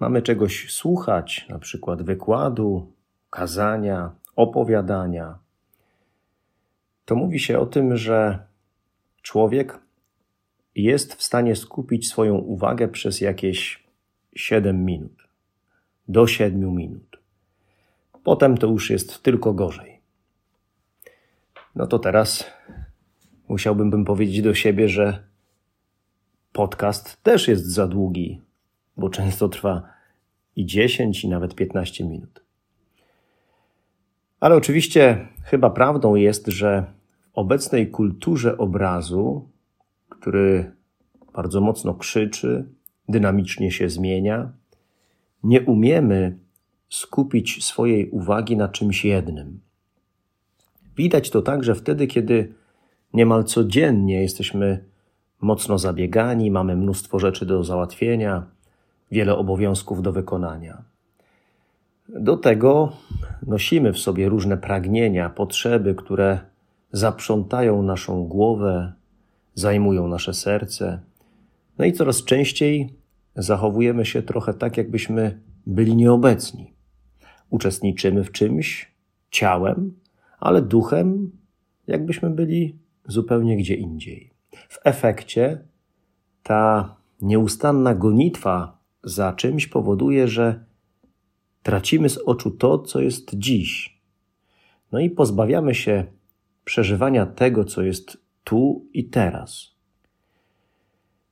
mamy czegoś słuchać, na przykład wykładu, kazania, opowiadania, to mówi się o tym, że człowiek jest w stanie skupić swoją uwagę przez jakieś 7 minut, do 7 minut. Potem to już jest tylko gorzej. No to teraz musiałbym bym powiedzieć do siebie, że podcast też jest za długi, bo często trwa i 10, i nawet 15 minut. Ale oczywiście chyba prawdą jest, że w obecnej kulturze obrazu, który bardzo mocno krzyczy, dynamicznie się zmienia, nie umiemy skupić swojej uwagi na czymś jednym. Widać to także wtedy, kiedy niemal codziennie jesteśmy mocno zabiegani, mamy mnóstwo rzeczy do załatwienia, wiele obowiązków do wykonania. Do tego nosimy w sobie różne pragnienia, potrzeby, które zaprzątają naszą głowę, zajmują nasze serce. No i coraz częściej zachowujemy się trochę tak, jakbyśmy byli nieobecni. Uczestniczymy w czymś ciałem, ale duchem, jakbyśmy byli zupełnie gdzie indziej. W efekcie ta nieustanna gonitwa za czymś powoduje, że tracimy z oczu to, co jest dziś. No i pozbawiamy się przeżywania tego, co jest tu i teraz.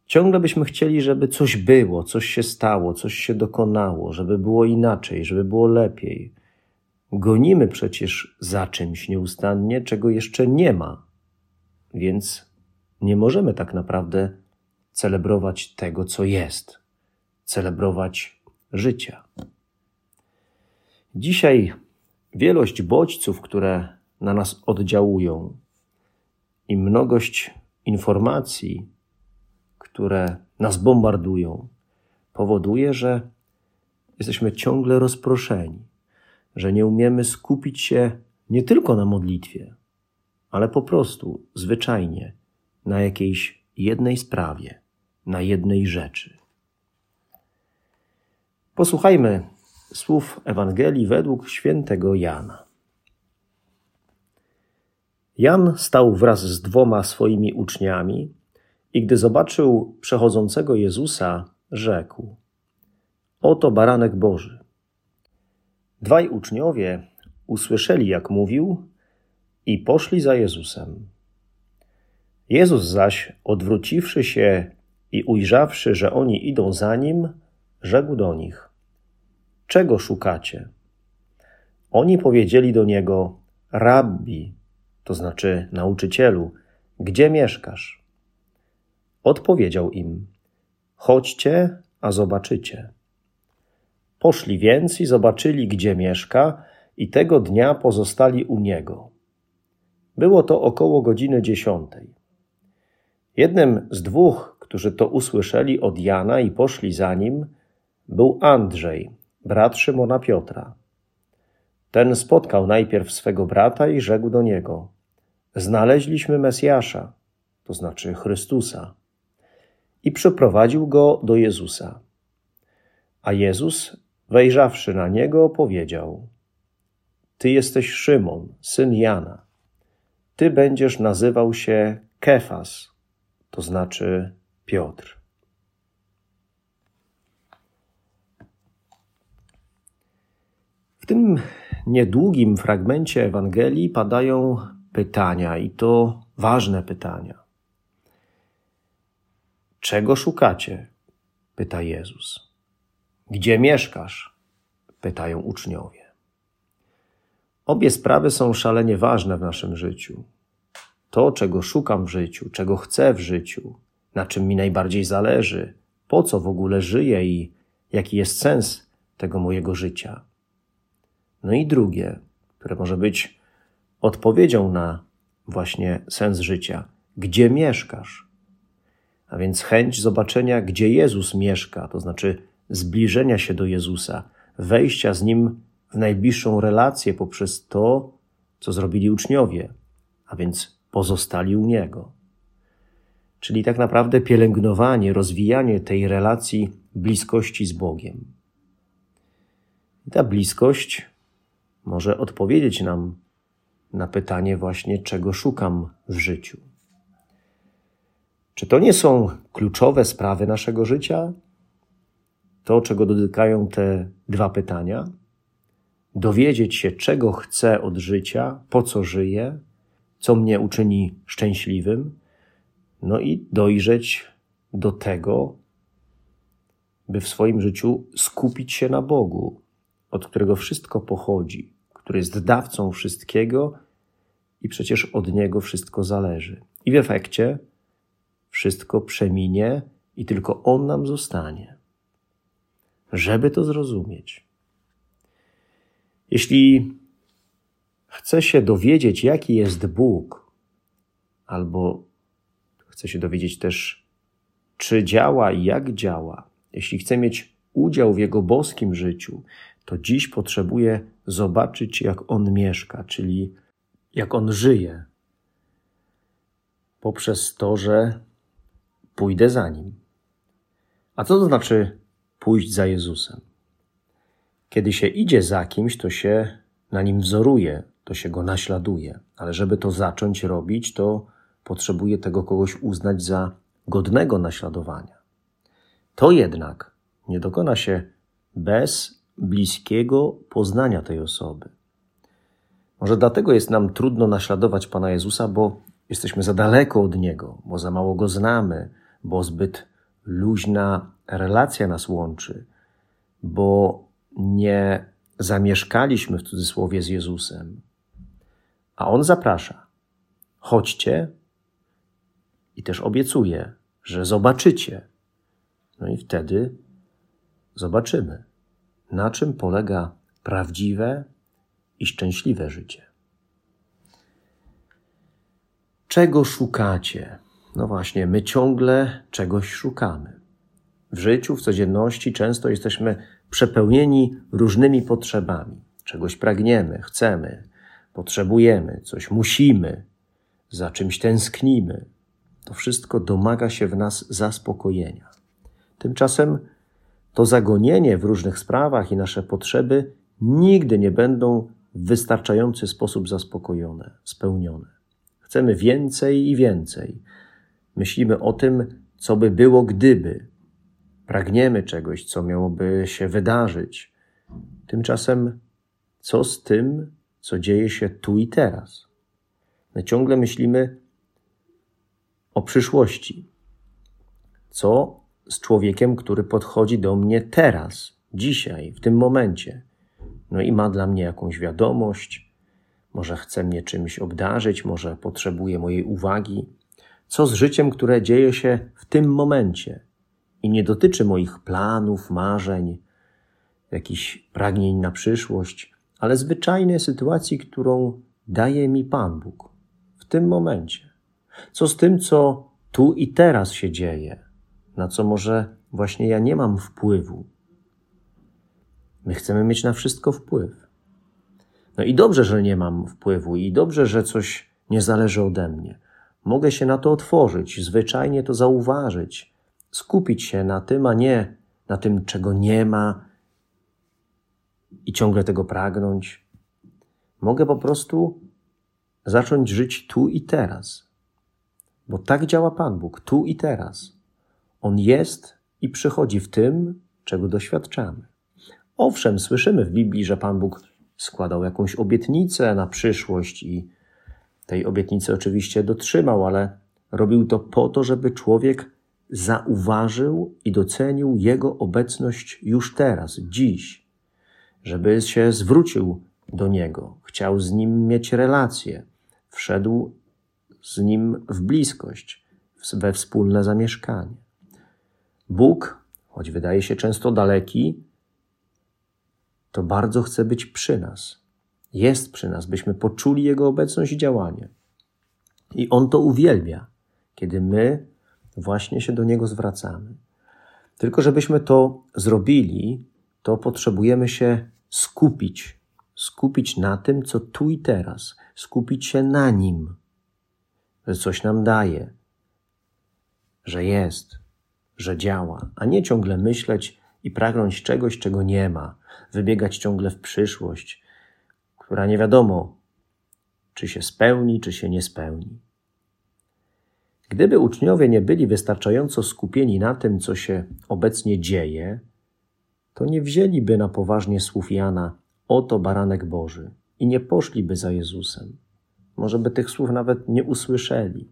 Ciągle byśmy chcieli, żeby coś było, coś się stało, coś się dokonało, żeby było inaczej, żeby było lepiej. Gonimy przecież za czymś nieustannie, czego jeszcze nie ma. Więc nie możemy tak naprawdę celebrować tego, co jest, celebrować życia. Dzisiaj wielość bodźców, które na nas oddziałują, i mnogość informacji, które nas bombardują, powoduje, że jesteśmy ciągle rozproszeni, że nie umiemy skupić się nie tylko na modlitwie, ale po prostu zwyczajnie na jakiejś jednej sprawie, na jednej rzeczy. Posłuchajmy słów Ewangelii według świętego Jana. Jan stał wraz z dwoma swoimi uczniami i gdy zobaczył przechodzącego Jezusa, rzekł: Oto baranek Boży. Dwaj uczniowie usłyszeli, jak mówił, i poszli za Jezusem. Jezus zaś, odwróciwszy się i ujrzawszy, że oni idą za nim, rzekł do nich: Czego szukacie? Oni powiedzieli do niego: Rabbi, to znaczy nauczycielu, gdzie mieszkasz? Odpowiedział im: Chodźcie, a zobaczycie. Poszli więc i zobaczyli, gdzie mieszka, i tego dnia pozostali u niego. Było to około godziny dziesiątej. Jednym z dwóch, którzy to usłyszeli od Jana i poszli za nim, był Andrzej, brat Szymona Piotra. Ten spotkał najpierw swego brata i rzekł do niego: Znaleźliśmy Mesjasza, to znaczy Chrystusa, i przyprowadził go do Jezusa. A Jezus, wejrzawszy na niego, powiedział: Ty jesteś Szymon, syn Jana. Ty będziesz nazywał się Kefas, to znaczy Piotr. W tym niedługim fragmencie Ewangelii padają pytania i to ważne pytania. Czego szukacie? pyta Jezus. Gdzie mieszkasz? pytają uczniowie. Obie sprawy są szalenie ważne w naszym życiu to, czego szukam w życiu, czego chcę w życiu, na czym mi najbardziej zależy, po co w ogóle żyję i jaki jest sens tego mojego życia? No i drugie, które może być odpowiedzią na właśnie sens życia. Gdzie mieszkasz? A więc chęć zobaczenia, gdzie Jezus mieszka, to znaczy zbliżenia się do Jezusa, wejścia z Nim w najbliższą relację poprzez to, co zrobili uczniowie, a więc pozostali u Niego. Czyli tak naprawdę pielęgnowanie, rozwijanie tej relacji bliskości z Bogiem. I ta bliskość może odpowiedzieć nam na pytanie właśnie, czego szukam w życiu. Czy to nie są kluczowe sprawy naszego życia? To, czego dotykają te dwa pytania? Dowiedzieć się, czego chcę od życia, po co żyję, co mnie uczyni szczęśliwym, no i dojrzeć do tego, by w swoim życiu skupić się na Bogu, od którego wszystko pochodzi, który jest dawcą wszystkiego i przecież od niego wszystko zależy. I w efekcie wszystko przeminie i tylko on nam zostanie. Żeby to zrozumieć. Jeśli chce się dowiedzieć, jaki jest Bóg, albo chce się dowiedzieć też, czy działa i jak działa, jeśli chce mieć udział w Jego boskim życiu, to dziś potrzebuje zobaczyć, jak On mieszka, czyli jak On żyje, poprzez to, że pójdę za Nim. A co to znaczy pójść za Jezusem? Kiedy się idzie za kimś, to się na nim wzoruje, to się go naśladuje, ale żeby to zacząć robić, to potrzebuje tego kogoś uznać za godnego naśladowania. To jednak nie dokona się bez bliskiego poznania tej osoby. Może dlatego jest nam trudno naśladować Pana Jezusa, bo jesteśmy za daleko od Niego, bo za mało Go znamy, bo zbyt luźna relacja nas łączy, bo nie zamieszkaliśmy w cudzysłowie z Jezusem. A On zaprasza: chodźcie i też obiecuje, że zobaczycie. No i wtedy zobaczymy, na czym polega prawdziwe i szczęśliwe życie. Czego szukacie? No właśnie, my ciągle czegoś szukamy. W życiu, w codzienności często jesteśmy przepełnieni różnymi potrzebami. Czegoś pragniemy, chcemy, potrzebujemy, coś musimy, za czymś tęsknimy. To wszystko domaga się w nas zaspokojenia. Tymczasem to zagonienie w różnych sprawach i nasze potrzeby nigdy nie będą w wystarczający sposób zaspokojone, spełnione. Chcemy więcej i więcej. Myślimy o tym, co by było gdyby. Pragniemy czegoś, co miałoby się wydarzyć. Tymczasem, co z tym, co dzieje się tu i teraz? My ciągle myślimy o przyszłości. Co z człowiekiem, który podchodzi do mnie teraz, dzisiaj, w tym momencie? No i ma dla mnie jakąś wiadomość, może chce mnie czymś obdarzyć, może potrzebuje mojej uwagi. Co z życiem, które dzieje się w tym momencie i nie dotyczy moich planów, marzeń, jakichś pragnień na przyszłość, ale zwyczajnej sytuacji, którą daje mi Pan Bóg w tym momencie? Co z tym, co tu i teraz się dzieje, na co może właśnie ja nie mam wpływu? My chcemy mieć na wszystko wpływ. No i dobrze, że nie mam wpływu, i dobrze, że coś nie zależy ode mnie. Mogę się na to otworzyć, zwyczajnie to zauważyć, skupić się na tym, a nie na tym, czego nie ma i ciągle tego pragnąć. Mogę po prostu zacząć żyć tu i teraz. Bo tak działa Pan Bóg, tu i teraz. On jest i przychodzi w tym, czego doświadczamy. Owszem, słyszymy w Biblii, że Pan Bóg składał jakąś obietnicę na przyszłość i tej obietnicy oczywiście dotrzymał, ale robił to po to, żeby człowiek zauważył i docenił Jego obecność już teraz, dziś, żeby się zwrócił do Niego, chciał z Nim mieć relację, wszedł z Nim w bliskość, we wspólne zamieszkanie. Bóg, choć wydaje się często daleki, to bardzo chce być przy nas. Jest przy nas, byśmy poczuli Jego obecność i działanie. I On to uwielbia, kiedy my właśnie się do Niego zwracamy. Tylko żebyśmy to zrobili, to potrzebujemy się skupić. Skupić na tym, co tu i teraz. Skupić się na Nim, że coś nam daje, że jest, że działa, a nie ciągle myśleć i pragnąć czegoś, czego nie ma, wybiegać ciągle w przyszłość, która nie wiadomo, czy się spełni, czy się nie spełni. Gdyby uczniowie nie byli wystarczająco skupieni na tym, co się obecnie dzieje, to nie wzięliby na poważnie słów Jana: Oto baranek Boży, i nie poszliby za Jezusem. Może by tych słów nawet nie usłyszeli.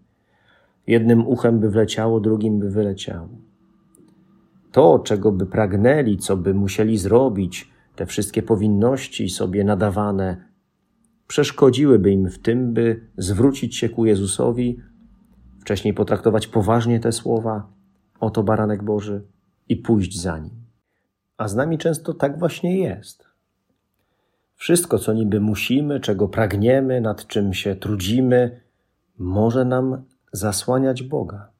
Jednym uchem by wleciało, drugim by wyleciało. To, czego by pragnęli, co by musieli zrobić, te wszystkie powinności sobie nadawane, przeszkodziłyby im w tym, by zwrócić się ku Jezusowi, wcześniej potraktować poważnie te słowa, oto baranek Boży, i pójść za nim. A z nami często tak właśnie jest. Wszystko, co niby musimy, czego pragniemy, nad czym się trudzimy, może nam zasłaniać Boga,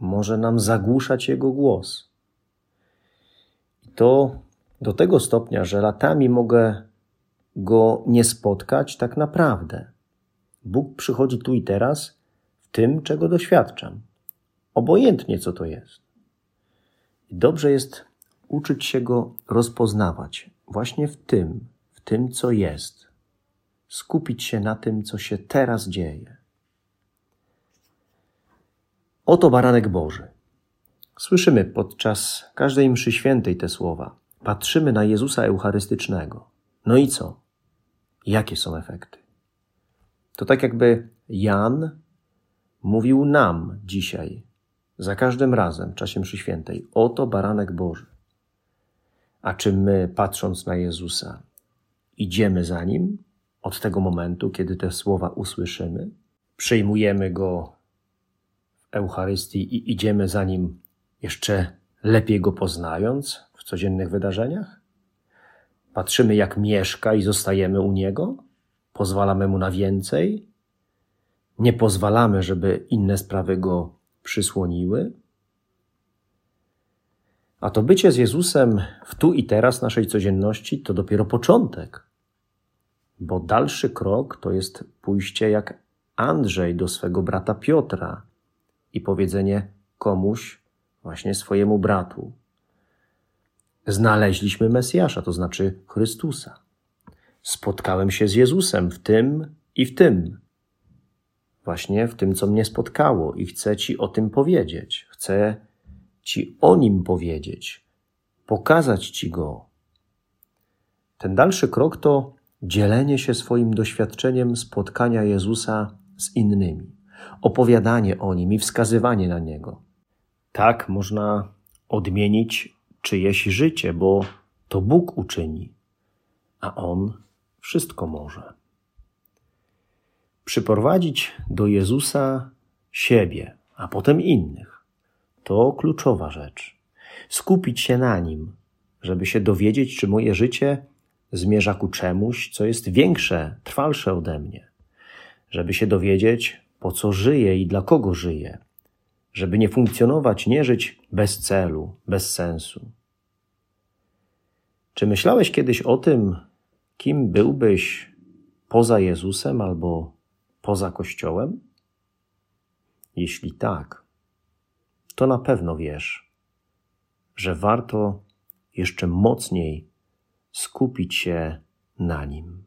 może nam zagłuszać Jego głos. To do tego stopnia, że latami mogę Go nie spotkać tak naprawdę. Bóg przychodzi tu i teraz w tym, czego doświadczam, obojętnie co to jest. Dobrze jest uczyć się Go rozpoznawać właśnie w tym, w tym, co jest. Skupić się na tym, co się teraz dzieje. Oto baranek Boży. Słyszymy podczas każdej mszy świętej te słowa. Patrzymy na Jezusa Eucharystycznego. No i co? Jakie są efekty? To tak jakby Jan mówił nam dzisiaj, za każdym razem w czasie mszy świętej, oto baranek Boży. A czy my, patrząc na Jezusa, idziemy za Nim od tego momentu, kiedy te słowa usłyszymy? Przyjmujemy Go w Eucharystii i idziemy za Nim jeszcze lepiej Go poznając w codziennych wydarzeniach? Patrzymy, jak mieszka i zostajemy u Niego? Pozwalamy Mu na więcej? Nie pozwalamy, żeby inne sprawy Go przysłoniły? A to bycie z Jezusem w tu i teraz naszej codzienności to dopiero początek. Bo dalszy krok to jest pójście jak Andrzej do swego brata Piotra i powiedzenie komuś, właśnie swojemu bratu: Znaleźliśmy Mesjasza, to znaczy Chrystusa. Spotkałem się z Jezusem w tym i w tym. Właśnie w tym, co mnie spotkało, i chcę Ci o tym powiedzieć. Chcę Ci o nim powiedzieć, pokazać Ci go. Ten dalszy krok to dzielenie się swoim doświadczeniem spotkania Jezusa z innymi, opowiadanie o nim i wskazywanie na niego. Tak można odmienić czyjeś życie, bo to Bóg uczyni, a On wszystko może. Przyprowadzić do Jezusa siebie, a potem innych to kluczowa rzecz. Skupić się na nim, żeby się dowiedzieć, czy moje życie zmierza ku czemuś, co jest większe, trwalsze ode mnie. Żeby się dowiedzieć, po co żyję i dla kogo żyję. Żeby nie funkcjonować, nie żyć bez celu, bez sensu. Czy myślałeś kiedyś o tym, kim byłbyś poza Jezusem albo poza Kościołem? Jeśli tak, to na pewno wiesz, że warto jeszcze mocniej skupić się na nim.